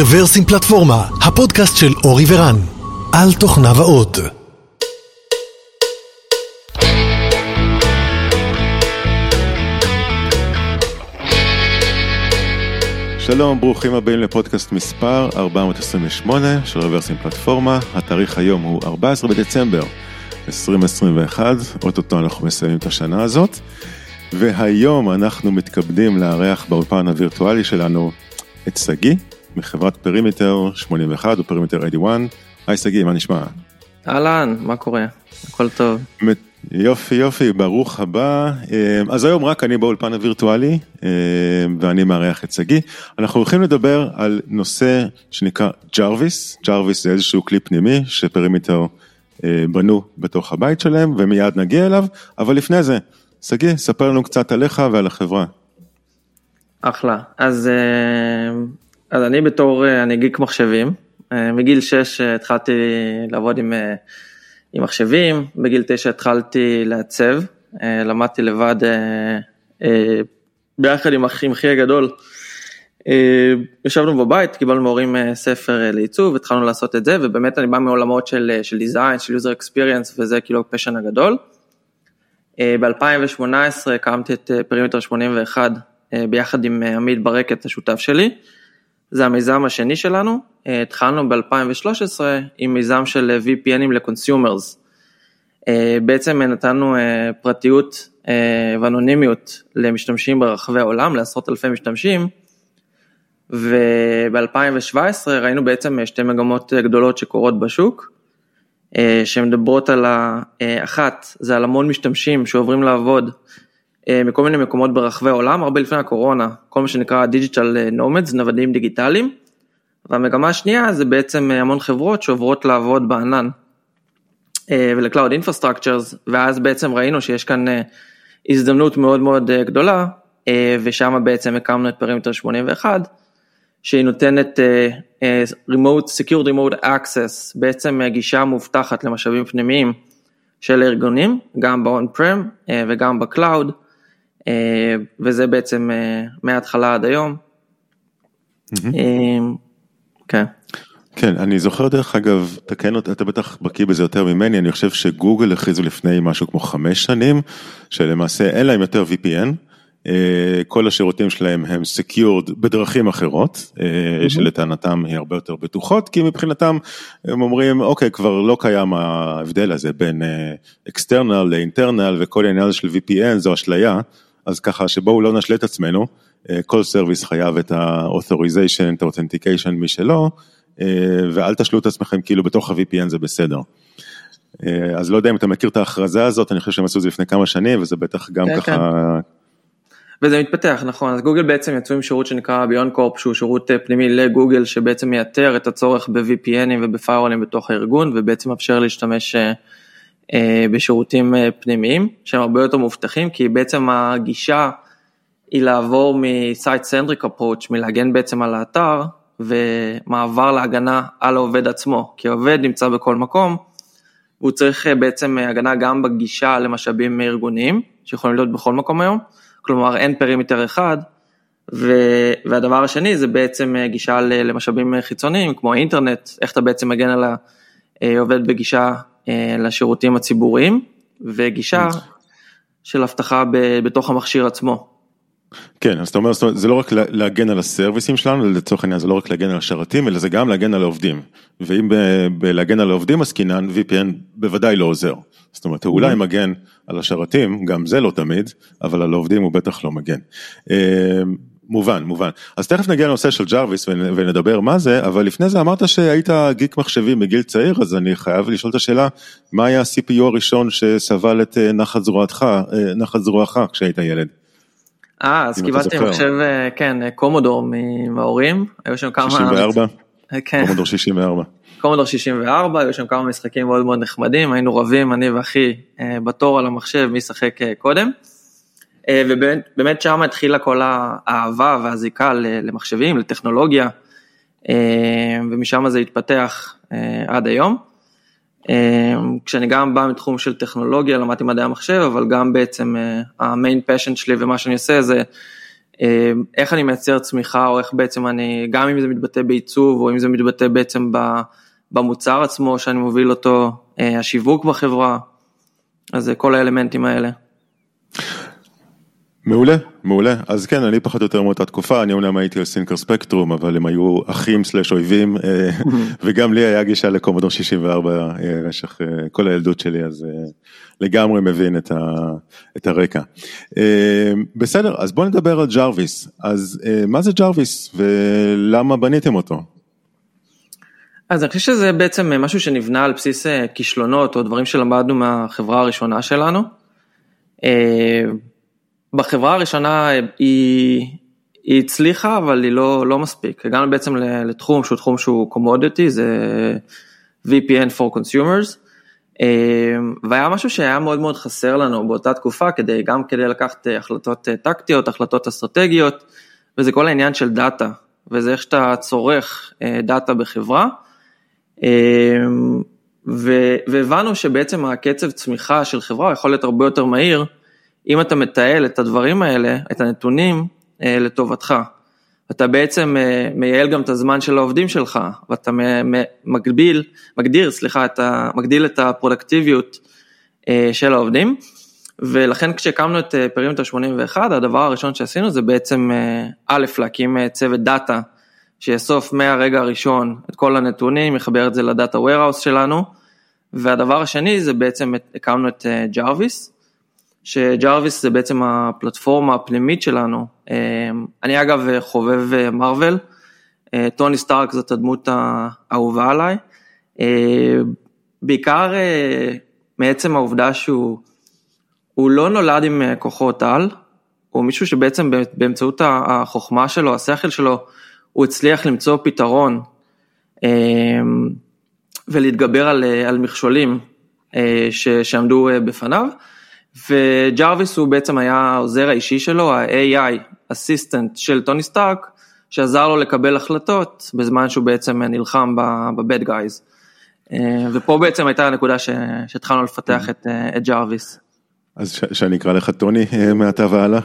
רוורסים פלטפורמה, הפודקאסט של אורי ורן, על תוכניו האות. שלום, ברוכים הבאים לפודקאסט מספר 428 של רוורסים פלטפורמה. התאריך היום הוא 14 בדצמבר 2021, אוטוטו אנחנו מסיימים את השנה הזאת. והיום אנחנו מתכבדים לארח באולפן הווירטואלי שלנו את שגיא, מחברת פרימיטר 81 או פרימיטר 81. היי שגיא, מה נשמע? אהלן, מה קורה? הכל טוב. יופי יופי, ברוך הבא. אה, אז היום רק אני באולפן הווירטואלי אה, ואני מארח את שגיא. אנחנו הולכים לדבר על נושא שנקרא ג'רוויס. ג'רוויס זה איזשהו כלי פנימי שפרימיטר אה, בנו בתוך הבית שלהם ומיד נגיע אליו, אבל לפני זה, שגיא, ספר לנו קצת עליך ועל החברה. אחלה. אז, אז אני בתור, אני גיק מחשבים. מגיל 6 התחלתי לעבוד עם... עם מחשבים, בגיל תשע התחלתי לעצב, אה, למדתי לבד אה, אה, ביחד עם אחי, אחי הגדול. ישבנו בבית, קיבלנו מהורים ספר לעיצוב, התחלנו לעשות את זה, ובאמת אני בא מעולמות של, של דיזיין, של user experience, וזה כאילו הפשן הגדול. ב-2018 הקמתי את Perimeter 81 ביחד עם עמית ברקת, השותף שלי. זה המיזם השני שלנו, אה, התחלנו ב-2013 עם מיזם של VPN ים ל consumers. אה, בעצם נתנו אה, פרטיות ואנונימיות למשתמשים ברחבי העולם, לעשרות אלפי משתמשים, וב-2017 ראינו בעצם שתי מגמות גדולות שקורות בשוק, שמדברות על האחת, זה על המון משתמשים שעוברים לעבוד מכל מיני מקומות ברחבי העולם, הרבה לפני הקורונה, כל מה שנקרא digital nomads, נוודים דיגיטליים. והמגמה השנייה זה בעצם המון חברות שעוברות לעבוד בענן אה, ול-Cloud Infrastructures, ואז בעצם ראינו שיש כאן אה, הזדמנות מאוד מאוד אה, גדולה, ושם בעצם הקמנו את Perimeter 81, שהיא נותנת remote, secure remote access, בעצם גישה מובטחת למשאבים פנימיים של ארגונים, גם ב-on-prem וגם ב-cloud, וזה בעצם מההתחלה עד היום. Mm-hmm. כן. כן, אני זוכר דרך אגב, תקן אותי, אתה בטח בקיא בזה יותר ממני, אני חושב שגוגל הכריזו לפני משהו כמו חמש שנים, שלמעשה אין להם יותר VPN, אה, כל השירותים שלהם הם secured בדרכים אחרות, mm-hmm. שלטענתם היא הרבה יותר בטוחות, כי מבחינתם הם אומרים, אוקיי, כבר לא קיים ההבדל הזה בין external ל internal וכל העניין הזה של VPN זו אשליה, אז ככה שבואו לא נשלה את עצמנו. אה, כל service חייב את ה-authorization, את ה-authentication משלו, אה, ואל תשלו את עצמכם כאילו בתוך ה-VPN זה בסדר. אה, אז לא יודע אם אתה מכיר את ההכרזה הזאת, אני חושב שהם עשו את זה לפני כמה שנים, וזה בטח גם כן, ככה... כן. וזה מתפתח, נכון, אז גוגל בעצם יצאו עם שירות שנקרא BeyondCorp, שהוא שירות פנימי לגוגל, שבעצם מייתר את הצורך ב-VPN ים וב-firewallים בתוך הארגון, ובעצם מאפשר להשתמש בשירותים פנימיים, שהם הרבה יותר מובטחים, כי בעצם הגישה היא לעבור מ-site-centric approach, מלהגן בעצם על האתר, ומעבר להגנה על העובד עצמו, כי העובד נמצא בכל מקום, והוא צריך אה, בעצם הגנה גם בגישה למשאבים ארגוניים, שיכולים להיות בכל מקום היום, כלומר אין perimeter אחד, ו... והדבר השני זה בעצם אה, גישה למשאבים חיצוניים, כמו האינטרנט, איך אתה בעצם מגן על העובד בגישה אה, לשירותים הציבוריים, וגישה של אבטחה בתוך המכשיר עצמו. כן, אז אתה אומר, זה לא רק להגן על ה service ים שלנו, לצורך העניין זה לא רק להגן על השרתים, אלא זה גם להגן על העובדים. ואם בלהגן על העובדים עסקינן, VPN בוודאי לא עוזר. זאת אומרת, הוא אולי מגן על השרתים, גם זה לא תמיד, אבל על העובדים הוא בטח לא מגן. מובן, מובן. אז תכף נגיע לנושא של Jarvis ונדבר מה זה, אבל לפני זה אמרת שהיית גיק מחשבים בגיל צעיר, אז אני חייב לשאול את השאלה, מה היה ה-CPU הראשון שסבל את אה, נחת זרועך, אה, נחת זרועך כשהיית ילד? אה, אז קיבלתי מחשב, אה, כן, קומודור מההורים, היו שם כמה... 64? כן. קומודור 64. קומודור 64, היו שם כמה משחקים מאוד מאוד נחמדים, היינו רבים, אני ואחי, בתור על המחשב, מי ישחק קודם. ובאמת שם התחילה כל האהבה והזיקה למחשבים, לטכנולוגיה, ומשם זה התפתח עד היום. כשאני גם בא מתחום של טכנולוגיה, למדתי מדעי המחשב, אבל גם בעצם המיין פשן שלי ומה שאני עושה זה איך אני מייצר צמיחה או איך בעצם אני, גם אם זה מתבטא בעיצוב או אם זה מתבטא בעצם במוצר עצמו שאני מוביל אותו, השיווק בחברה, אז כל האלמנטים האלה. מעולה, מעולה. אז כן, אני פחות או יותר מאותה תקופה, אני אומנם הייתי על סינקר ספקטרום, אבל הם היו אחים סלאש אויבים, אה, וגם לי היה גישה לקומודור 64 אה, במשך אה, כל הילדות שלי, אז לגמרי מבין את, ה, את הרקע. בסדר, אז בואו נדבר על Jarvis. אז מה זה Jarvis ולמה בניתם אותו? אז אני חושב שזה בעצם משהו שנבנה על בסיס כישלונות או דברים שלמדנו מהחברה הראשונה שלנו. בחברה הראשונה היא, היא הצליחה, אבל היא לא, לא מספיק. הגענו בעצם לתחום שהוא תחום שהוא קומודיטי, זה VPN for consumers, אמ, והיה משהו שהיה מאוד מאוד חסר לנו באותה תקופה, כדי, גם כדי לקחת החלטות טקטיות, החלטות אסטרטגיות, וזה כל העניין של דאטה, וזה איך שאתה צורך אה, דאטה בחברה. והבנו שבעצם הקצב צמיחה של חברה יכול להיות הרבה יותר מהיר, אם אתה מתעל את הדברים האלה, את הנתונים, אה, לטובתך. אתה בעצם אה, מייעל גם את הזמן של העובדים שלך, ואתה מגביל, מגדיר, סליחה, אתה מגדיל את הפרודקטיביות אה, של העובדים, ולכן כשהקמנו את Perimeter 81, הדבר הראשון שעשינו זה בעצם, א', להקים צוות דאטה, שיאסוף מהרגע הראשון את כל הנתונים, יחבר את זה ל data warehouse שלנו, והדבר השני זה בעצם הקמנו את Jarvis, ש Jarvis זה בעצם הפלטפורמה הפנימית שלנו. אמ, אני אגב חובב מרוויל, אה, טוני סטארק זאת הדמות האהובה עליי, אה, בעיקר אה, מעצם העובדה שהוא לא נולד עם כוחות על, הוא מישהו שבעצם באמצעות החוכמה שלו, השכל שלו, הוא הצליח למצוא פתרון אמ, ולהתגבר על, על מכשולים שעמדו בפניו. ו Jarvis הוא בעצם היה העוזר האישי שלו, ה-AI, assistant של טוני סטארק, שעזר לו לקבל החלטות בזמן שהוא בעצם נלחם ב bad guys. אה, ופה בעצם הייתה הנקודה שהתחלנו לפתח את, אה, את Jarvis. אז שאני אקרא לך טוני אה, מעתה והלאה.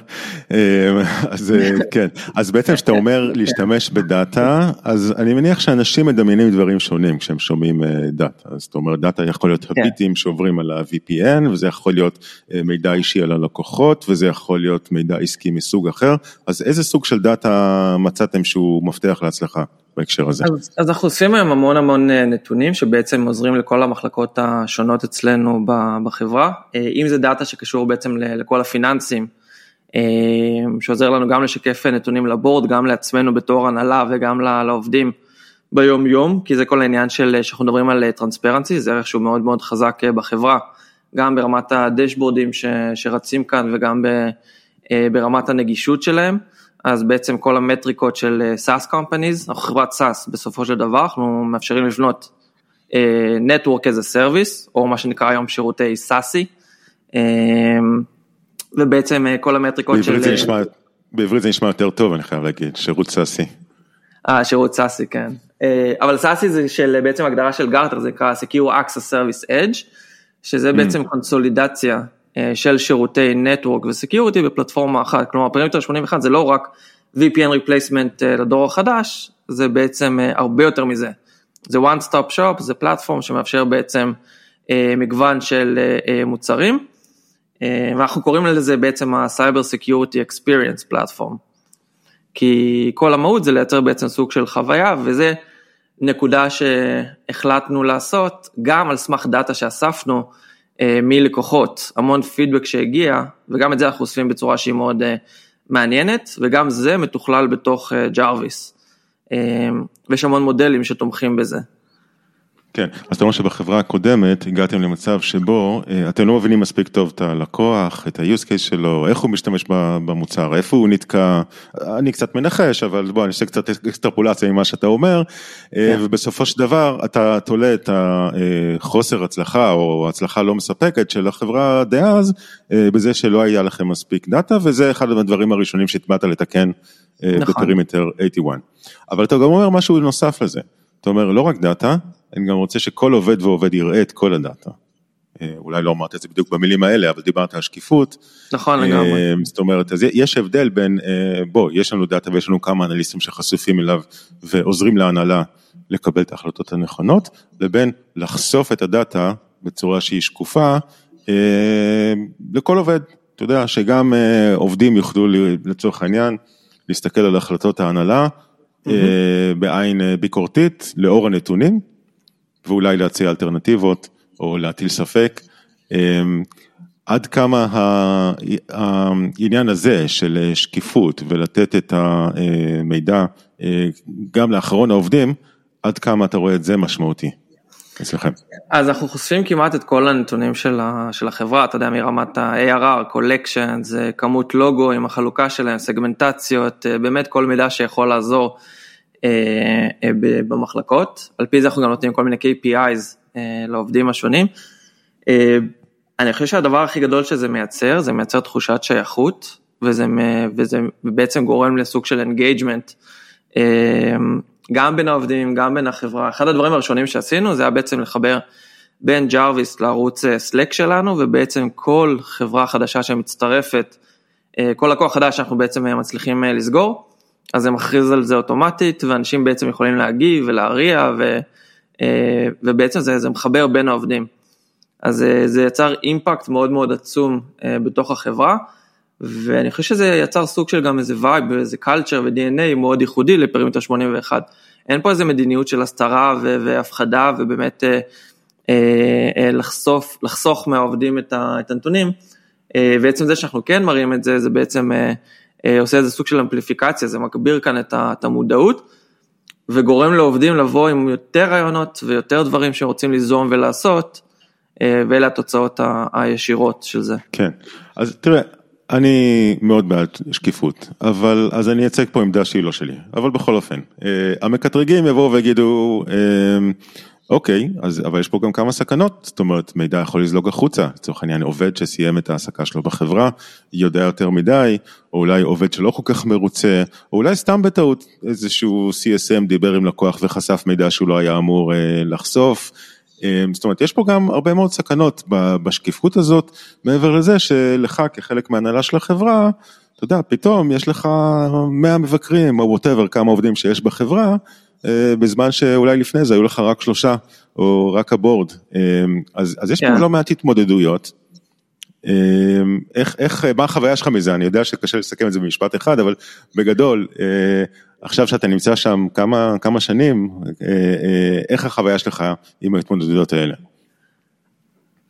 אה, אז אה, כן, אז בעצם כשאתה אומר להשתמש בדאטה, אז אני מניח שאנשים מדמיינים דברים שונים כשהם שומעים דאטה. אז אתה אומר דאטה יכול להיות כן. הביטים שעוברים על ה-VPN, וזה יכול להיות מידע אישי על הלקוחות, וזה יכול להיות מידע עסקי מסוג אחר, אז איזה סוג של דאטה מצאתם שהוא מפתח להצלחה? בהקשר הזה. אז, אז אנחנו עושים היום המון המון אה, נתונים שבעצם עוזרים לכל המחלקות השונות אצלנו בחברה, אה, אם זה דאטה שקשור בעצם לכל הפיננסים, אה, שעוזר לנו גם לשקף נתונים לבורד, גם לעצמנו בתור הנהלה וגם לעובדים ביום יום, כי זה כל העניין של, שאנחנו מדברים על טרנספרנסי, זה ערך שהוא מאוד מאוד חזק בחברה, גם ברמת הדשבורדים ש, שרצים כאן וגם ב, ברמת הנגישות שלהם. אז בעצם כל המטריקות של SaaS אה, companies, אנחנו חברת SaaS בסופו של דבר, אנחנו מאפשרים לבנות uh, Network as a Service, או מה שנקרא היום שירותי SASI, uh, ובעצם uh, כל המטריקות בעברית של... זה נשמע, בעברית זה נשמע יותר טוב, אני חייב להגיד, שירות SASI. אה, שירות SASE, כן. Uh, אבל SASE זה של בעצם הגדרה של Gartner, זה נקרא Secure Access Service Edge, שזה mm. בעצם קונסולידציה של שירותי network ו security בפלטפורמה אחת, כלומר Perimeter 81 זה לא רק VPN replacement אה, לדור החדש, זה בעצם אה, הרבה יותר מזה. זה one stop shop, זה platform שמאפשר בעצם מגוון של מוצרים, ואנחנו קוראים לזה בעצם ה-Cyber Security Experience Platform, כי כל המהות זה לייצר בעצם סוג של חוויה, וזה נקודה שהחלטנו לעשות גם על סמך דאטה שאספנו, אה, מלקוחות, המון פידבק שהגיע, וגם את זה אנחנו אוספים בצורה שהיא מאוד אה, מעניינת, וגם זה מתוכלל בתוך Jarvis. אה, ויש המון מודלים שתומכים בזה. כן, אז אתה אומר שבחברה הקודמת הגעתם למצב שבו אה, אתם לא מבינים מספיק טוב את הלקוח, את ה-use case שלו, איך הוא משתמש במוצר, איפה הוא נתקע, אני קצת מנחש, אבל בוא, אני עושה קצת אקסטרפולציה ממה שאתה אומר, אה, כן. ובסופו של דבר אתה תולה את החוסר הצלחה או הצלחה לא מספקת של החברה דאז, אה, בזה שלא היה לכם מספיק דאטה, וזה אחד הדברים הראשונים שהטבעת לתקן נכון. ב Perimeter 81. אבל אתה גם אומר משהו נוסף לזה, אתה אומר לא רק דאטה, אני גם רוצה שכל עובד ועובד יראה את כל הדאטה. אולי לא אמרת את זה בדיוק במילים האלה, אבל דיברת על שקיפות. נכון לגמרי. זאת אומרת, אז יש הבדל בין, בוא, יש לנו דאטה ויש לנו כמה אנליסטים שחשופים אליו ועוזרים להנהלה לקבל את ההחלטות הנכונות, לבין לחשוף את הדאטה בצורה שהיא שקופה לכל עובד. אתה יודע, שגם עובדים יוכלו לצורך העניין להסתכל על החלטות ההנהלה mm-hmm. בעין ביקורתית לאור הנתונים, ואולי להציע אלטרנטיבות או להטיל ספק. עד כמה העניין הזה של שקיפות ולתת את המידע גם לאחרון העובדים, עד כמה אתה רואה את זה משמעותי אצלכם? אז אנחנו חושפים כמעט את כל הנתונים של, של החברה, אתה יודע, מרמת ה-ARR, collections, כמות לוגו עם החלוקה שלהם, סגמנטציות, באמת כל מידע שיכול לעזור במחלקות, על פי זה אנחנו גם נותנים כל מיני KPIs לעובדים השונים. אני חושב שהדבר הכי גדול שזה מייצר, זה מייצר תחושת שייכות, וזה, וזה בעצם גורם לסוג של engagement, גם בין העובדים, גם בין החברה. אחד הדברים הראשונים שעשינו זה היה בעצם לחבר בין Jarvis לערוץ Slack שלנו, ובעצם כל חברה חדשה שמצטרפת, כל לקוח חדש שאנחנו בעצם מצליחים לסגור, אז זה מכריז על זה אוטומטית, ואנשים בעצם יכולים להגיב ולהריע, ו, ובעצם זה, זה מחבר בין העובדים. אז זה יצר אימפקט מאוד מאוד עצום בתוך החברה, ואני חושב שזה יצר סוג של גם איזה vibe, איזה culture ו-DNA מאוד ייחודי ל Perimeter 81. אין פה איזה מדיניות של הסתרה והפחדה ובאמת אה, אה, לחשוף, לחסוך מהעובדים את, ה, את הנתונים, אה, ועצם זה שאנחנו כן מראים את זה, זה בעצם אה, אה, עושה איזה סוג של אמפליפיקציה, זה מגביר כאן את, המודעות, וגורם לעובדים לבוא עם יותר רעיונות ויותר דברים שרוצים ליזום ולעשות, ואלה התוצאות הישירות של זה. כן, אז תראה, אני מאוד בעד שקיפות, אבל אז אני אצג פה עמדה שהיא לא שלי, אבל בכל אופן, המקטרגים יבואו ויגידו, אוקיי, אז, אבל יש פה גם כמה סכנות, זאת אומרת מידע יכול לזלוג החוצה, לצורך העניין עובד שסיים את ההעסקה שלו בחברה, יודע יותר מדי, או אולי עובד שלא כל כך מרוצה, או אולי סתם בטעות איזשהו CSM דיבר עם לקוח וחשף מידע שהוא לא היה אמור לחשוף. זאת אומרת, יש פה גם הרבה מאוד סכנות בשקיפות הזאת, מעבר לזה שלך כחלק מהנהלה של החברה, אתה יודע, פתאום יש לך 100 מבקרים או ווטאבר כמה עובדים שיש בחברה, בזמן שאולי לפני זה היו לך רק שלושה, או רק הבורד, אז, אז יש yeah. פה כן. לא מעט התמודדויות. איך, איך, מה החוויה שלך מזה? אני יודע שקשה לסכם את זה במשפט אחד, אבל בגדול, עכשיו שאתה נמצא שם כמה, כמה שנים, איך החוויה שלך עם ההתמודדויות האלה?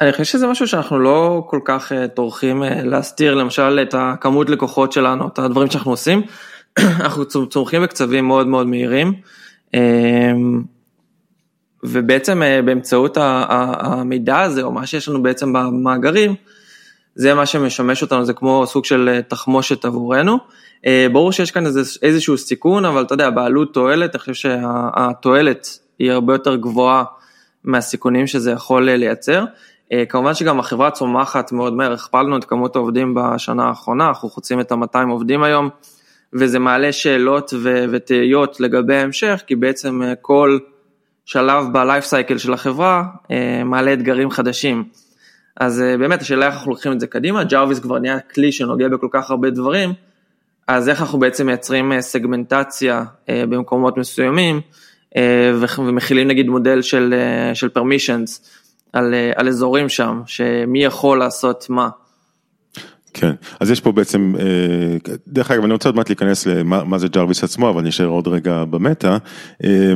אני חושב שזה משהו שאנחנו לא כל כך טורחים להסתיר, למשל את הכמות לקוחות שלנו, את הדברים שאנחנו עושים, אנחנו צומחים בקצבים מאוד מאוד מהירים. ובעצם באמצעות המידע הזה, או מה שיש לנו בעצם במאגרים, זה מה שמשמש אותנו, זה כמו סוג של תחמושת עבורנו. ברור שיש כאן איזשהו סיכון, אבל אתה יודע, בעלות תועלת, אני חושב שהתועלת היא הרבה יותר גבוהה מהסיכונים שזה יכול לייצר. כמובן שגם החברה צומחת מאוד מהר, הכפלנו את כמות העובדים בשנה האחרונה, אנחנו חוצים את ה-200 עובדים היום. וזה מעלה שאלות ותהיות לגבי ההמשך, כי בעצם אה, כל שלב ב-life cycle של החברה אה, מעלה אתגרים חדשים. אז אה, באמת השאלה איך אנחנו לוקחים את זה קדימה, Jarvis כבר נהיה כלי שנוגע בכל כך הרבה דברים, אז איך אנחנו בעצם מייצרים סגמנטציה במקומות מסוימים, ומחילים נגיד מודל של, של permissions על, על אזורים שם, שמי יכול לעשות מה. כן, אז יש פה בעצם, אה, דרך אגב אני רוצה עוד מעט להיכנס למה זה Jarvis עצמו, אבל נשאר עוד רגע במטא, אה,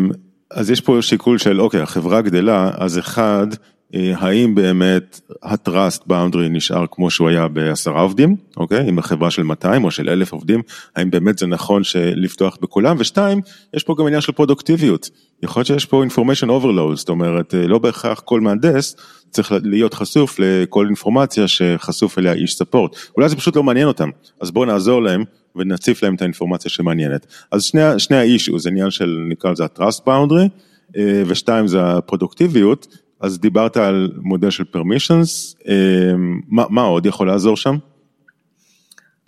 אז יש פה שיקול של אוקיי, החברה גדלה, אז אחד, האם באמת ה-trust boundary נשאר כמו שהוא היה בעשרה עובדים, אוקיי, עם החברה של 200 או של 1,000 עובדים, האם באמת זה נכון לפתוח בכולם, ושתיים, יש פה גם עניין של פרודוקטיביות, יכול להיות שיש פה information overload, זאת אומרת, לא בהכרח כל מהנדס צריך להיות חשוף לכל אינפורמציה שחשוף אליה איש ספורט, אולי זה פשוט לא מעניין אותם, אז בואו נעזור להם ונציף להם את האינפורמציה שמעניינת. אז שני, שני האישו זה עניין של נקרא לזה ה-trust boundary, ושתיים זה הפרודוקטיביות, אז דיברת על מודל של permissions, מה, מה עוד יכול לעזור שם?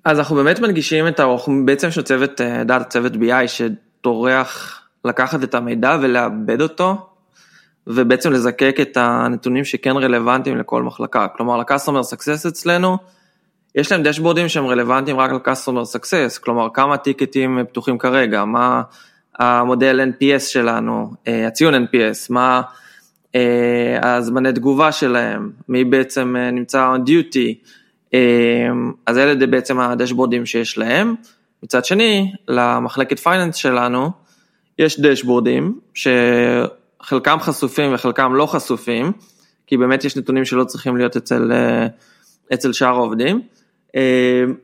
אז אנחנו באמת מנגישים את, אנחנו בעצם יש צוות דאטה, צוות BI שטורח לקחת את המידע ולעבד אותו ובעצם לזקק את הנתונים שכן רלוונטיים לכל מחלקה. כלומר, ל-customer success אצלנו, יש להם דשבורדים שהם רלוונטיים רק ל-customer success, כלומר, כמה טיקטים פתוחים כרגע, מה המודל NPS שלנו, אה, הציון NPS, מה הזמני תגובה שלהם, מי בעצם נמצא on duty, אז אלה בעצם הדשבורדים שיש להם. מצד שני, למחלקת פייננס שלנו, יש דשבורדים שחלקם חשופים וחלקם לא חשופים, כי באמת יש נתונים שלא צריכים להיות אצל, אצל שאר העובדים,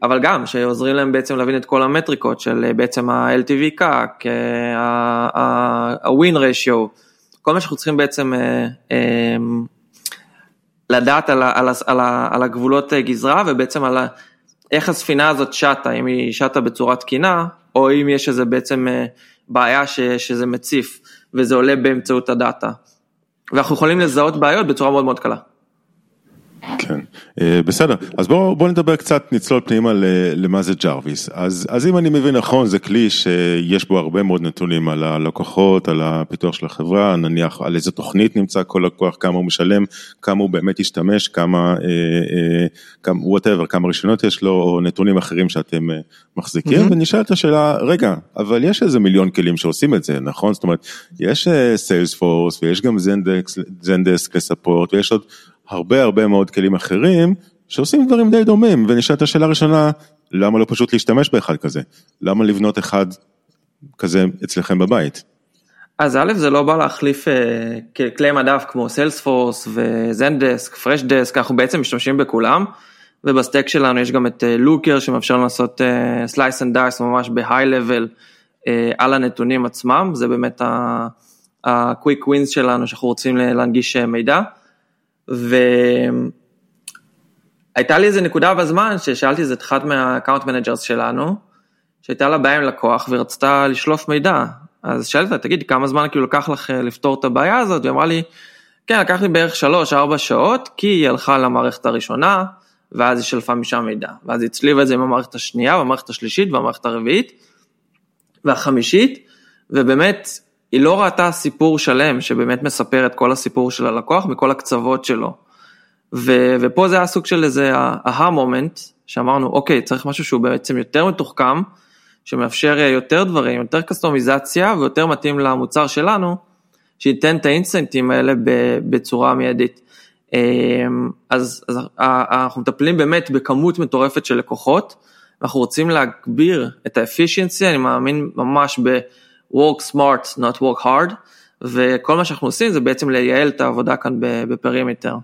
אבל גם שעוזרים להם בעצם להבין את כל המטריקות של בעצם ה-LTV CAC, ה-win ratio, כל מה שאנחנו צריכים בעצם לדעת על, על, על, על הגבולות גזרה ובעצם על איך הספינה הזאת שטה, אם היא שטה בצורה תקינה, או אם יש איזה בעצם בעיה ש, שזה מציף וזה עולה באמצעות הדאטה. ואנחנו יכולים לזהות בעיות בצורה מאוד מאוד קלה. כן, אה, בסדר, אז בואו בוא נדבר קצת, נצלול פנימה למה זה Jarvis. אז, אז אם אני מבין נכון, זה כלי שיש בו הרבה מאוד נתונים על הלקוחות, על הפיתוח של החברה, נניח על איזה תוכנית נמצא כל לקוח, כמה הוא משלם, כמה הוא באמת ישתמש, כמה, אה, אה, כמה, whatever, כמה רישיונות יש לו, או נתונים אחרים שאתם מחזיקים, mm-hmm. ונשאלת השאלה, רגע, אבל יש איזה מיליון כלים שעושים את זה, נכון? זאת אומרת, יש סיילספורס ויש גם זנדסק לספורט ויש עוד הרבה הרבה מאוד כלים אחרים שעושים דברים די דומים ונשאלת השאלה הראשונה למה לא פשוט להשתמש באחד כזה למה לבנות אחד כזה אצלכם בבית. אז א' זה לא בא להחליף uh, כלי מדף כמו Salesforce ו Zendesk, Freshdesk, אנחנו בעצם משתמשים בכולם וב stack שלנו יש גם את Looker uh, שמאפשר לעשות slice and dice ממש ב high level uh, על הנתונים עצמם, זה באמת ה-quick wins שלנו שאנחנו רוצים להנגיש מידע. והייתה לי איזה נקודה בזמן ששאלתי את אחד מה account managers שלנו, שהייתה לה בעיה עם לקוח ורצתה לשלוף מידע, אז שאלתי אותה, תגיד, כמה זמן כאילו לקח לך אה, לפתור את הבעיה הזאת? והיא אמרה לי, כן, לקח לי בערך 3-4 שעות, כי היא הלכה למערכת הראשונה, ואז היא שלפה משם מידע, ואז היא הצליבה את זה עם המערכת השנייה, והמערכת השלישית, והמערכת הרביעית, והחמישית, ובאמת היא לא ראתה סיפור שלם שבאמת מספר את כל הסיפור של הלקוח מכל הקצוות שלו. ו, ופה זה היה סוג של איזה אהה מומנט, שאמרנו, אוקיי, צריך משהו שהוא בעצם יותר מתוחכם, שמאפשר יותר דברים, יותר קסטומיזציה ויותר מתאים למוצר שלנו, שייתן את האינסטנטים האלה בצורה מיידית. אמ, אז, אז אנחנו מטפלים באמת בכמות מטורפת של לקוחות, אנחנו רוצים להגביר את האפישיינסי, אני מאמין ממש ב... work smart, not work hard, וכל מה שאנחנו עושים זה בעצם לייעל את העבודה כאן בפרימטר.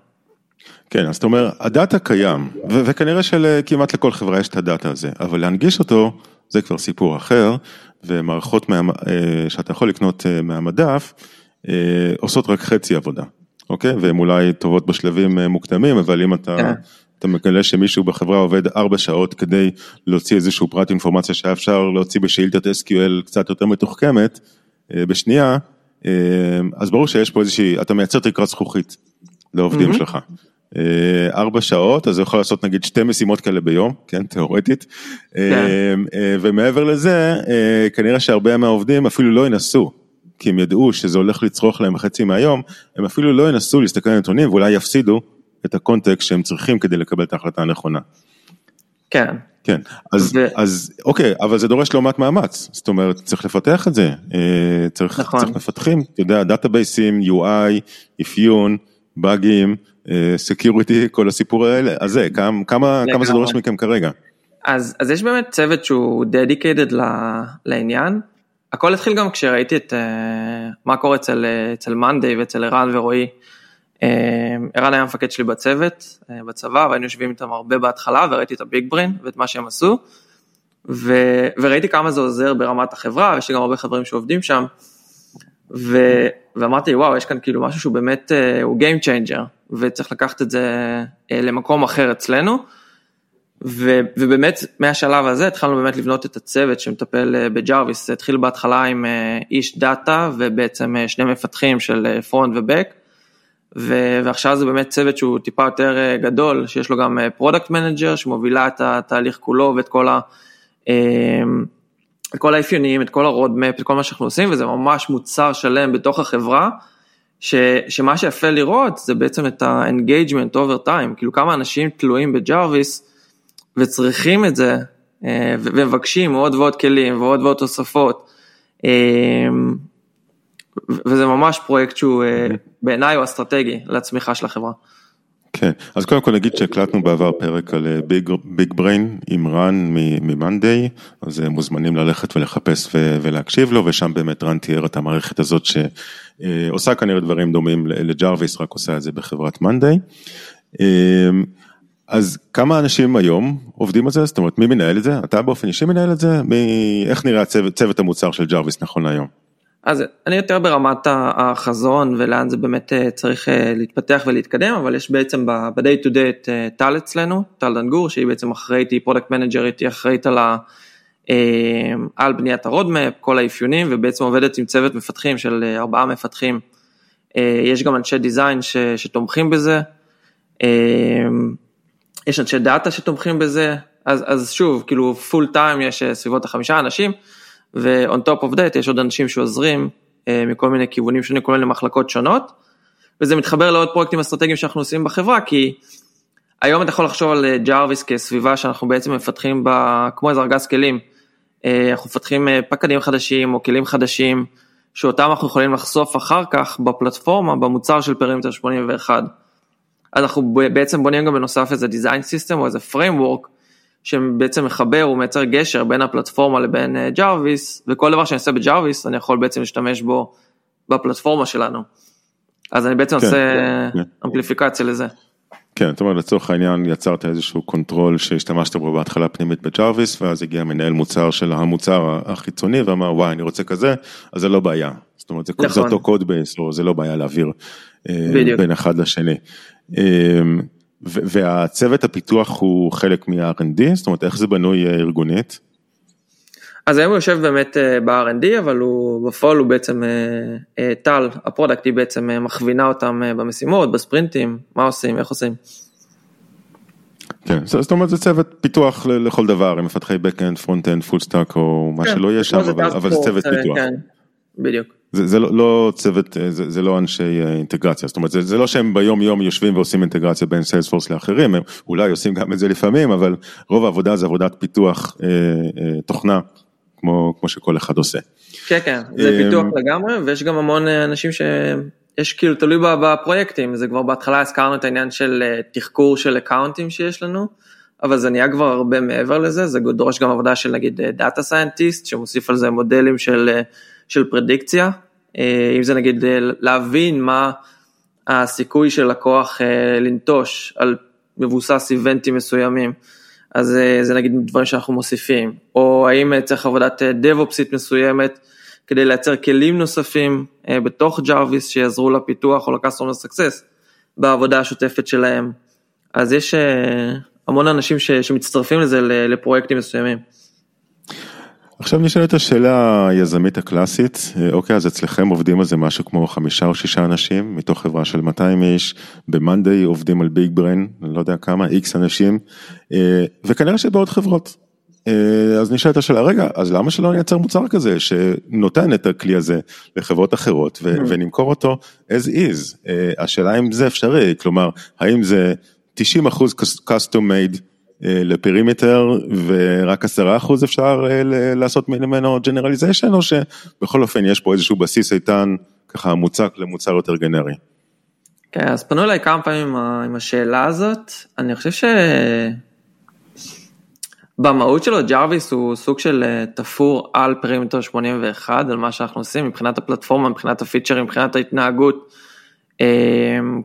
כן, אז אתה אומר, הדאטה קיים, ו- וכנראה שכמעט לכל חברה יש את הדאטה הזה, אבל להנגיש אותו זה כבר סיפור אחר, ומערכות מה, אה, שאתה יכול לקנות אה, מהמדף אה, עושות רק חצי עבודה, אוקיי? והן אולי טובות בשלבים מוקדמים, אבל אם אתה... אתה מגלה שמישהו בחברה עובד ארבע שעות כדי להוציא איזשהו פרט אינפורמציה שהיה אפשר להוציא בשאילתת SQL קצת יותר מתוחכמת, אה, בשנייה, אה, אז ברור שיש פה איזושהי, אתה מייצר תקרת זכוכית לעובדים mm-hmm. שלך. אה, ארבע שעות, אז הוא יכול לעשות נגיד שתי משימות כאלה ביום, כן, תיאורטית, כן. ומעבר לזה, כנראה שהרבה מהעובדים אפילו לא ינסו, כי הם ידעו שזה הולך לצרוך להם חצי מהיום, הם אפילו לא ינסו להסתכל על נתונים ואולי יפסידו את הקונטקסט שהם צריכים כדי לקבל את ההחלטה הנכונה. כן. כן, אז, ו... אז אוקיי, אבל זה דורש לא מעט מאמץ, זאת אומרת צריך לפתח את זה, אה, צריך, נכון. צריך מפתחים, אתה יודע, דאטאבייסים, UI, אפיון, באגים, security, כל הסיפור האלה, אז זה, כמה, כמה, כמה זה דורש מכם כרגע? אז, אז יש באמת צוות שהוא dedicated לעניין, הכל התחיל גם כשראיתי את uh, מה קורה אצל, אצל monday ואצל ערן ורועי. אמ, ערן היה המפקד שלי בצוות, אה, בצבא, והיינו יושבים איתם הרבה בהתחלה, וראיתי את ה BigBrain ואת מה שהם עשו, ו... וראיתי כמה זה עוזר ברמת החברה, יש לי גם הרבה חברים שעובדים שם, ו... ואמרתי, וואו, יש כאן כאילו משהו שהוא באמת, אה, הוא Game Changer, וצריך לקחת את זה אה, למקום אחר אצלנו, ו... ובאמת מהשלב הזה התחלנו באמת לבנות את הצוות שמטפל ב Jarvis, זה התחיל בהתחלה עם איש דאטה, ובעצם שני מפתחים של front ו back, ועכשיו זה באמת צוות שהוא טיפה יותר אה, גדול, שיש לו גם product אה, manager שמובילה את התהליך כולו ואת כל, ה, אה, את כל האפיונים, את כל ה roadmap, את כל מה שאנחנו עושים, וזה ממש מוצר שלם בתוך החברה, ש, שמה שיפה לראות זה בעצם את ה-engagement over time, כאילו כמה אנשים תלויים ב Jarvis וצריכים את זה אה, ומבקשים עוד ועוד כלים ועוד ועוד תוספות. אה, וזה ממש פרויקט שהוא אה, בעיניי הוא אסטרטגי לצמיחה של החברה. כן, אז קודם כל נגיד שהקלטנו בעבר פרק על Big Brain עם רן מ monday, אז מוזמנים ללכת ולחפש ולהקשיב לו, ושם באמת רן תיאר את המערכת הזאת שעושה כנראה דברים דומים ל Jarvis, רק עושה את זה בחברת monday. אז כמה אנשים היום עובדים על זה? זאת אומרת, מי מנהל את זה? אתה באופן אישי מנהל את זה? מי... איך נראה צוות, צוות המוצר של Jarvis נכון להיום? אז אני יותר ברמת החזון ולאן זה באמת אה, צריך אה, להתפתח ולהתקדם, אבל יש בעצם ב-day to day את אה, טל אצלנו, טל דנגור, שהיא בעצם אחראית, היא product מנג'רית, היא אחראית על, ה, על בניית ה roadmap, כל האפיונים, ובעצם עובדת עם צוות מפתחים של ארבעה מפתחים. יש גם אנשי design שתומכים בזה. יש אנשי דאטה שתומכים בזה, אז, אז שוב, כאילו full time יש סביבות החמישה אנשים, ו-on top of that יש עוד אנשים שעוזרים אה, מכל מיני כיוונים שונים, כל מיני מחלקות שונות, וזה מתחבר לעוד פרויקטים אסטרטגיים שאנחנו עושים בחברה, כי היום אתה יכול לחשוב על Jarvis אה, כסביבה שאנחנו בעצם מפתחים בה, כמו איזה ארגז כלים, אה, אנחנו מפתחים פקדים חדשים או כלים חדשים, שאותם אנחנו יכולים לחשוף אחר כך בפלטפורמה, במוצר של Perimeter 81. אנחנו בעצם בונים גם בנוסף איזה design system או איזה framework שבעצם מחבר ומייצר גשר בין הפלטפורמה לבין Jarvis אה, וכל דבר שאני עושה ב Jarvis אני יכול בעצם להשתמש בו בפלטפורמה שלנו. אז אני בעצם כן, עושה כן. אמפליפיקציה לזה. כן, זאת אומרת לצורך העניין יצרת איזשהו control שהשתמשת בו בהתחלה פנימית ב Jarvis ואז הגיע מנהל מוצר של המוצר החיצוני ואמר וואי אני רוצה כזה אז זה לא בעיה. זאת אומרת זה, נכון. זה אותו code base או זה לא בעיה להעביר אה, בדיוק. בין אחד לשני. והצוות הפיתוח הוא חלק מה-R&D, זאת אומרת איך זה בנוי אה, ארגונית? אז היום הוא יושב באמת אה, ב-R&D, אבל הוא בפועל הוא בעצם, אה, טל, ה product, היא בעצם מכווינה אותם במשימות, בספרינטים, מה עושים, איך עושים. כן, זאת אומרת זה צוות פיתוח לכל דבר, הם מפתחי Backend, Frontend, Full Stack או מה כן, שלא יהיה שם, אבל, אבל זה צוות פיתוח. כן, בדיוק. זה, זה לא, לא צוות, זה, זה לא אנשי אה, אינטגרציה, זאת אומרת זה, זה לא שהם ביום יום יושבים ועושים אינטגרציה בין Salesforce לאחרים, הם אולי עושים גם את זה לפעמים, אבל רוב העבודה זה עבודת פיתוח אה, אה, תוכנה, כמו, כמו שכל אחד עושה. כן, כן, זה אה, פיתוח לגמרי, ויש גם המון אה, אנשים שיש כאילו תלוי בפרויקטים, זה כבר בהתחלה הזכרנו את העניין של אה, תחקור של אקאונטים שיש לנו. אבל זה נהיה כבר הרבה מעבר לזה, זה דורש גם עבודה של נגיד data scientist, שמוסיף על זה מודלים של של פרדיקציה, אה, אם זה נגיד אה, להבין מה הסיכוי של לקוח אה, לנטוש על מבוסס איבנטים מסוימים, אז זה נגיד דברים שאנחנו מוסיפים, או האם צריך עבודת דב-אופסית מסוימת כדי לייצר כלים נוספים בתוך Jarvis שיעזרו לפיתוח או ל-customer בעבודה השוטפת שלהם, אז יש המון אנשים שמצטרפים לזה לפרויקטים מסוימים. עכשיו נשאלת השאלה היזמית הקלאסית, אה, אוקיי אז אצלכם עובדים על זה משהו כמו חמישה או שישה אנשים מתוך חברה של 200 איש, במאנדיי עובדים על ביג בריין, לא יודע כמה, איקס אנשים, אה, וכנראה שבעוד חברות. אה, אז נשאלת השאלה, רגע, אז למה שלא נייצר מוצר כזה שנותן את הכלי הזה לחברות אחרות ו- mm-hmm. ונמכור אותו as is? השאלה אם זה אפשרי, כלומר, האם זה 90 אחוז custom made ל Perimeter ורק עשרה אחוז אפשר אה, לעשות ממנו generalization או שבכל אופן יש פה איזשהו בסיס איתן ככה מוצק למוצר יותר גנרי. כן אז פנו אליי כמה פעמים עם השאלה הזאת אני חושב ש... במהות שלו Jarvis הוא סוג של אה, תפור על Perimeter 81 על מה שאנחנו עושים מבחינת הפלטפורמה מבחינת הפיצ'רים מבחינת ההתנהגות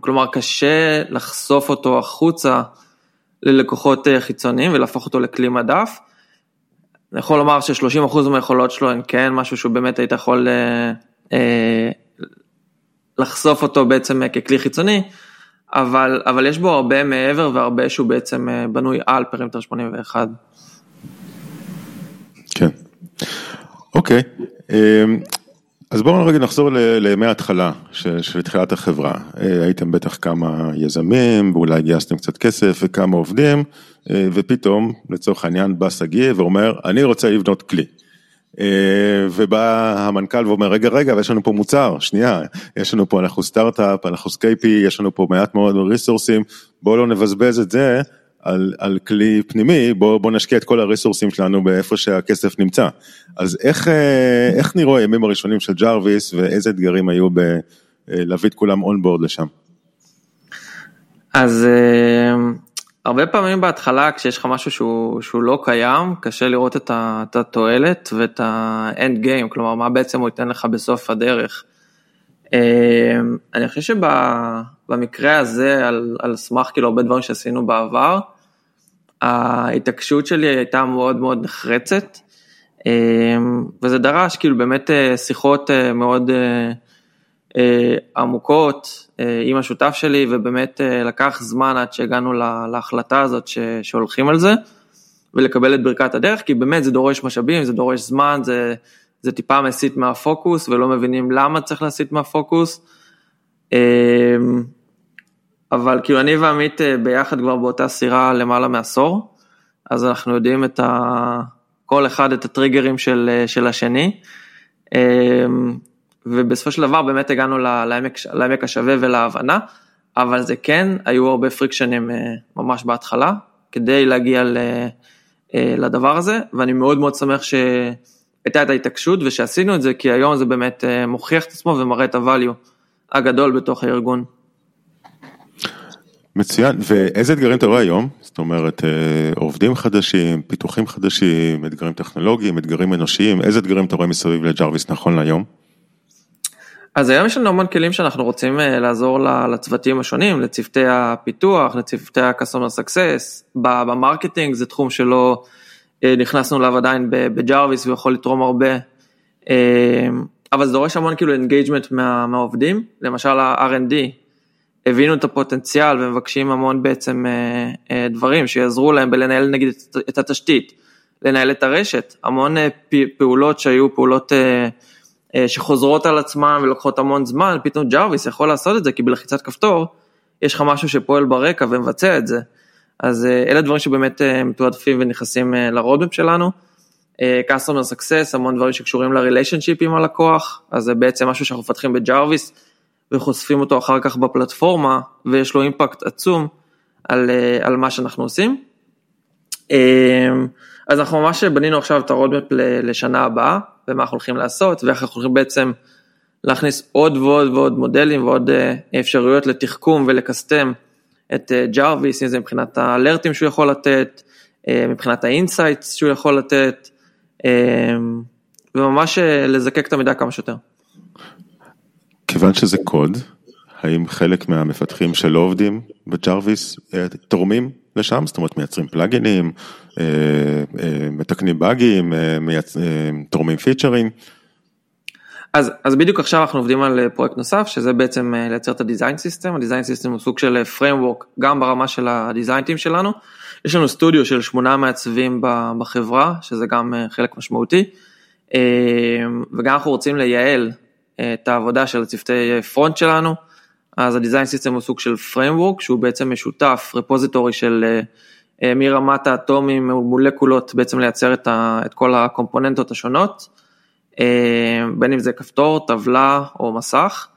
כלומר קשה לחשוף אותו החוצה. ללקוחות אה, חיצוניים ולהפוך אותו לכלי מדף. אני יכול לומר ש-30% מהיכולות שלו הן כן משהו שהוא באמת היית יכול אה, אה, לחשוף אותו בעצם אה, ככלי חיצוני, אבל, אבל יש בו הרבה מעבר והרבה שהוא בעצם בנוי על פרימטר 81. כן, אוקיי. אה, אז בואו רגע נחזור לימי ההתחלה של, של תחילת החברה. אה, הייתם בטח כמה יזמים, ואולי גייסתם קצת כסף וכמה עובדים, אה, ופתאום, לצורך העניין, בא שגיא ואומר, אני רוצה לבנות כלי. ובא המנכ"ל ואומר רגע רגע ויש לנו פה מוצר שנייה יש לנו פה אנחנו סטארט-אפ אנחנו scrappy יש לנו פה מעט מאוד ריסורסים בואו לא נבזבז את זה על, על כלי פנימי בואו בוא נשקיע את כל הריסורסים שלנו באיפה שהכסף נמצא אז איך, איך נראו הימים הראשונים של Jarvis ואיזה אתגרים היו בלהביא את כולם onboard לשם. אז הרבה פעמים בהתחלה כשיש לך משהו שהוא, שהוא לא קיים, קשה לראות את, התועלת ואת ה end game, כלומר מה בעצם הוא ייתן לך בסוף הדרך. אני חושב שבמקרה הזה, על, על סמך כאילו הרבה דברים שעשינו בעבר, ההתעקשות שלי הייתה מאוד מאוד נחרצת, אמ, וזה דרש כאילו באמת אה, שיחות אה, מאוד אה, עמוקות עם השותף שלי, ובאמת לקח זמן עד שהגענו להחלטה הזאת שהולכים על זה, ולקבל את ברכת הדרך, כי באמת זה דורש משאבים, זה דורש זמן, זה, זה טיפה מסיט מהפוקוס, ולא מבינים למה צריך להסיט מהפוקוס. אבל כאילו אני ועמית ביחד כבר באותה סירה למעלה מעשור, אז אנחנו יודעים את ה... כל אחד את הטריגרים של, של השני. ובסופו של דבר באמת הגענו לעמק, לעמק השווה ולהבנה, אבל זה כן, היו הרבה פריקשנים אה, ממש בהתחלה, כדי להגיע אה, לדבר הזה, ואני מאוד מאוד שמח שהייתה את ההתעקשות ושעשינו את זה, כי היום זה באמת אה, מוכיח את עצמו ומראה את הvalue הגדול בתוך הארגון. מצוין, ואיזה אתגרים אתה רואה היום? זאת אומרת, עובדים חדשים, פיתוחים חדשים, אתגרים טכנולוגיים, אתגרים אנושיים, איזה אתגרים אתה רואה מסביב ל Jarvis נכון להיום? אז היום יש לנו המון כלים שאנחנו רוצים אה, לעזור לצוותים השונים, לצוותי הפיתוח, לצוותי ה-customer success, ב marketing זה תחום שלא אה, נכנסנו אליו עדיין ב Jarvis ויכול לתרום הרבה, אה, אבל זה דורש המון כאילו engagement מה, מהעובדים, למשל ה-R&D, הבינו את הפוטנציאל ומבקשים המון בעצם דברים שיעזרו להם בלנהל נגיד את התשתית, לנהל את הרשת, המון פעולות שהיו פעולות אה, שחוזרות על עצמן ולוקחות המון זמן, פתאום Jarvis יכול לעשות את זה, כי בלחיצת כפתור יש לך משהו שפועל ברקע ומבצע את זה. אז אה, אלה דברים שבאמת אה, מתועדפים ונכנסים ל roadmap שלנו. customer success, המון דברים שקשורים ל relationship עם הלקוח, אז זה בעצם משהו שאנחנו מפתחים בג'רוויס וחושפים אותו אחר כך בפלטפורמה, ויש לו אימפקט עצום על, על מה שאנחנו עושים. אז אנחנו ממש בנינו עכשיו את ה roadmap לשנה הבאה, ומה אנחנו הולכים לעשות, ואיך אנחנו הולכים בעצם להכניס עוד ועוד ועוד מודלים ועוד אה, אפשרויות לתחכום ול custom את ג'רוויס, אה, אם זה מבחינת האלרטים שהוא יכול לתת, אה, מבחינת ה insights שהוא יכול לתת, וממש לזקק את המידע כמה שיותר. כיוון שזה קוד, האם חלק מהמפתחים שלא עובדים בג'רוויס תורמים לשם, זאת אומרת מייצרים פלאגינים, אה, אה, מתקנים באגים, אה, תורמים פיצ'רים. אז, אז בדיוק עכשיו אנחנו עובדים על פרויקט נוסף, שזה בעצם לייצר את ה design system, ה design system הוא סוג של framework גם ברמה של ה design team שלנו, יש לנו סטודיו של שמונה מעצבים בחברה, שזה גם חלק משמעותי, וגם אנחנו רוצים לייעל את העבודה של צוותי פרונט שלנו, אז ה-Design System הוא סוג של Framework שהוא בעצם משותף, רפוזיטורי של אה, אה, מרמת האטומים מולקולות בעצם לייצר את, ה, את כל הקומפוננטות השונות, אה, בין אם זה כפתור, טבלה או מסך,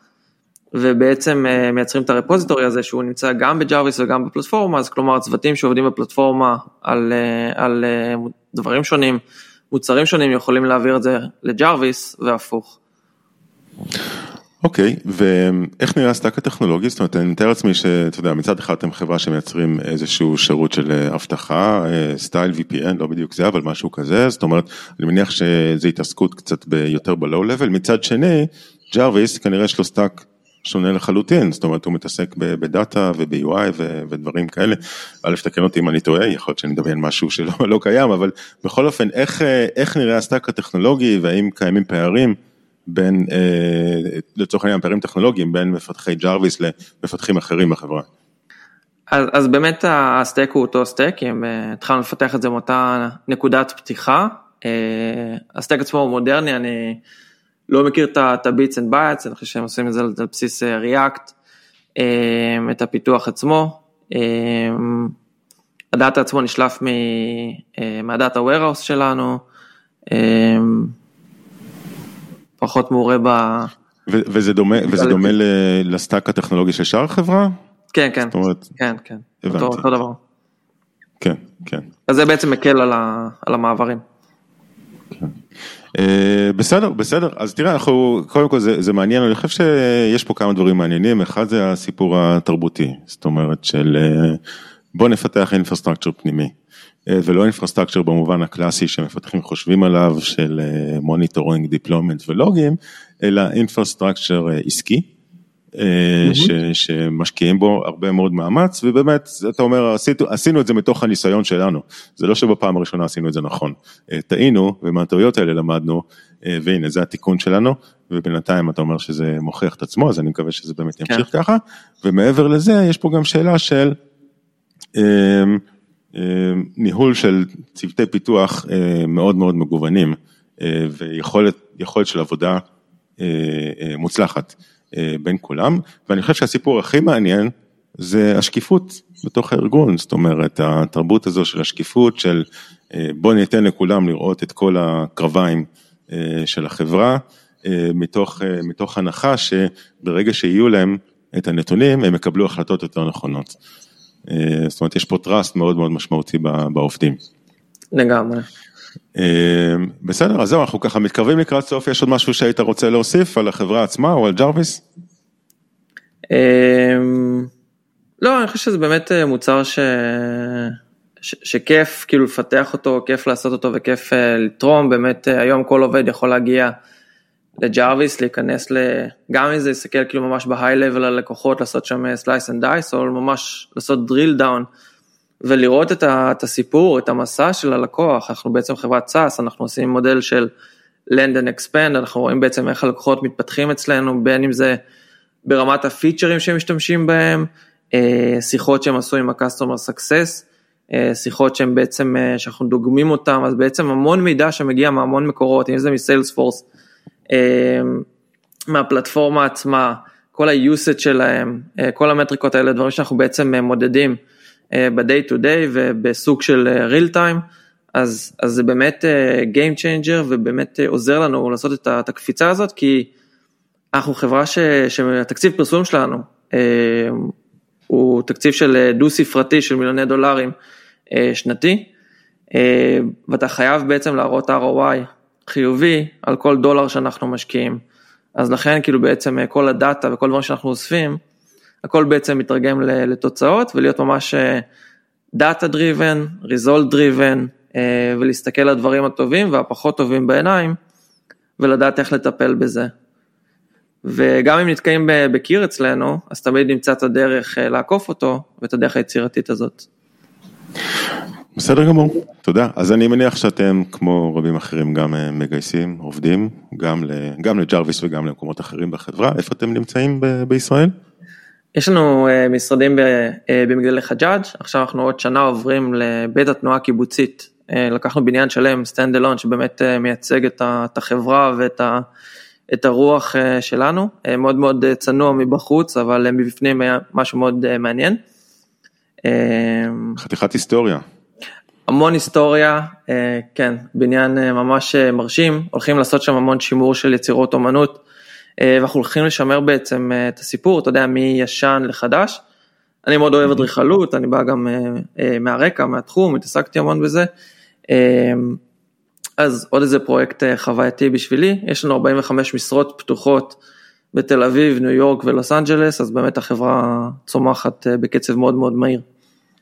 ובעצם מייצרים את ה repository הזה שהוא נמצא גם בג'רוויס וגם בפלטפורמה, אז כלומר צוותים שעובדים בפלטפורמה על, על דברים שונים, מוצרים שונים יכולים להעביר את זה לג'רוויס והפוך. אוקיי, ואיך נראה ה stack הטכנולוגי? זאת אומרת, אני מתאר לעצמי שאתה יודע, מצד אחד אתם חברה שמייצרים איזשהו שירות של אה, אבטחה, style אה, VPN, לא בדיוק זה, אבל משהו כזה, זאת אומרת, אני מניח שזה התעסקות קצת יותר ב low level, מצד שני, ג'רוויס כנראה יש לו stack שונה לחלוטין, זאת אומרת הוא מתעסק בדאטה וב-UI ודברים כאלה, א' תקן אותי אם אני טועה, יכול להיות שאני מדמיין משהו שלא לא קיים, אבל בכל אופן, איך, אה, איך נראה ה stack הטכנולוגי והאם קיימים פערים? בין, אה, לצורך העניין, פערים טכנולוגיים בין מפתחי ג'רוויס למפתחים אחרים בחברה. אז, אז באמת ה stack הוא אותו stack, אם אה, התחלנו לפתח את זה מאותה נקודת פתיחה. אה, ה stack עצמו הוא מודרני, אני לא מכיר את ה-Bits and Bytes, אני חושב שהם עושים את זה על בסיס React, את הפיתוח עצמו. הדאטה עצמו נשלף מה data warehouse שלנו. פחות מעורה ב... ו- וזה דומה, וזה דומה ל- ל stack הטכנולוגי של שאר החברה? כן, כן, אומרת, כן, כן, הבנתי. אותו, אותו דבר. כן, כן. אז זה בעצם מקל על, ה, על המעברים. אה, בסדר, בסדר, אז תראה, אנחנו, קודם כל זה, זה מעניין, אני חושב שיש פה כמה דברים מעניינים, אחד זה הסיפור התרבותי, זאת אומרת של אה, בוא נפתח infrastructure פנימי, ולא infrastructure במובן הקלאסי שמפתחים חושבים עליו של monitoring, deployment ולוגים, אלא infrastructure עסקי. אה, ש, שמשקיעים בו הרבה מאוד מאמץ ובאמת אתה אומר עשינו, עשינו את זה מתוך הניסיון שלנו זה לא שבפעם הראשונה עשינו את זה נכון אה, טעינו ומהטעויות האלה למדנו אה, והנה זה התיקון שלנו ובינתיים אתה אומר שזה מוכיח את עצמו אז אני מקווה שזה באמת ימשיך כן. ככה ומעבר לזה יש פה גם שאלה של אה, אה, ניהול של צוותי פיתוח אה, מאוד מאוד מגוונים אה, ויכולת יכולת של עבודה אה, אה, מוצלחת אה, בין כולם, ואני חושב שהסיפור הכי מעניין זה השקיפות בתוך הארגון, זאת אומרת התרבות הזו של השקיפות של אה, בוא ניתן לכולם לראות את כל הקרביים אה, של החברה, אה, מתוך, אה, מתוך הנחה שברגע שיהיו להם את הנתונים הם יקבלו החלטות יותר נכונות. אה, זאת אומרת יש פה trust מאוד מאוד משמעותי בעובדים. לגמרי. אה, בסדר, אז זהו, אנחנו ככה מתקרבים לקראת סוף, יש עוד משהו שהיית רוצה להוסיף על החברה עצמה או על ג'רוויס? אמ, לא, אני חושב שזה באמת אה, מוצר ש... ש... שכיף כאילו לפתח אותו, כיף לעשות אותו וכיף לתרום, באמת היום כל עובד יכול להגיע לג'רוויס, להיכנס ל... גם אם זה יסתכל כאילו ממש ב high-level על לקוחות, לעשות שם slice and dice, או ממש לעשות drill down, ולראות את, ה... את הסיפור, את המסע של הלקוח, אנחנו בעצם חברת SaaS, אנחנו עושים מודל של land and expand, אנחנו רואים בעצם איך הלקוחות מתפתחים אצלנו, בין אם זה ברמת הפיצ'רים שהם משתמשים בהם, אה, שיחות שהם עשו עם ה-customer success, אה, שיחות שהם בעצם, אה, שאנחנו דוגמים אותם, אז בעצם המון מידע שמגיע מהמון מקורות, אם זה מסיילספורס, מהפלטפורמה עצמה, כל ה-usage שלהם, אה, כל המטריקות האלה, דברים שאנחנו בעצם אה, מודדים אה, ב-day to day ובסוג של real time, אז, אז זה באמת Game Changer ובאמת עוזר לנו לעשות את הקפיצה הזאת, כי אנחנו חברה ש, שהתקציב פרסום שלנו הוא תקציב של דו ספרתי של מיליוני דולרים שנתי, ואתה חייב בעצם להראות ROI חיובי על כל דולר שאנחנו משקיעים. אז לכן כאילו בעצם אה, כל הדאטה וכל דברים שאנחנו אוספים, הכל בעצם מתרגם לתוצאות ולהיות ממש data driven, result driven, ולהסתכל על הדברים הטובים והפחות טובים בעיניים, ולדעת איך לטפל בזה. וגם אם נתקעים בקיר אצלנו, אז תמיד נמצא את הדרך אה, לעקוף אותו, ואת הדרך היצירתית הזאת. בסדר גמור, תודה. אז אני מניח שאתם, כמו רבים אחרים, גם אה, מגייסים, עובדים, גם, ל, גם לג'רוויס וגם למקומות אחרים בחברה. איפה אתם נמצאים ב- בישראל? יש לנו אה, משרדים אה, במגדלי חג'אג', עכשיו אנחנו עוד שנה עוברים לבית התנועה הקיבוצית. לקחנו בניין שלם, stand alone, שבאמת מייצג את החברה ואת ה- את הרוח שלנו, מאוד מאוד צנוע מבחוץ, אבל מבפנים היה משהו מאוד מעניין. חתיכת היסטוריה. המון היסטוריה, אה, כן, בניין אה, ממש אה, מרשים, הולכים לעשות שם המון שימור של יצירות אומנות, ואנחנו הולכים לשמר בעצם את הסיפור, אתה יודע, מישן לחדש. אני מאוד אוהב אדריכלות, אני בא גם מהרקע, מהתחום, התעסקתי המון בזה. אז עוד איזה פרויקט חווייתי בשבילי, יש לנו 45 משרות פתוחות בתל אביב, ניו יורק ולוס אנג'לס, אז באמת החברה צומחת בקצב מאוד מאוד מהיר.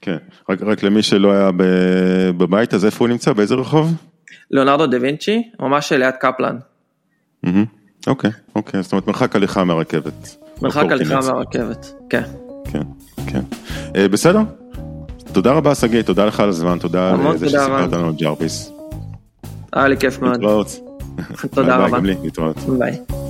כן, רק, רק למי שלא היה בבית, אז איפה הוא נמצא? באיזה רחוב? ליאונרדו דה וינצ'י, ממש ליד קפלן. מהמם. אוקיי, אוקיי, זאת אומרת מרחק הליכה מהרכבת. מרחק הליכה. מהרכבת, כן. כן, כן. אה, בסדר? תודה רבה שגיא, תודה לך על הזמן, תודה על זה שסיפרת. לנו על ג'רוויס. היה לי כיף מאוד. להתראות. תודה ביי, רבה. גם לי, להתראות. ביי.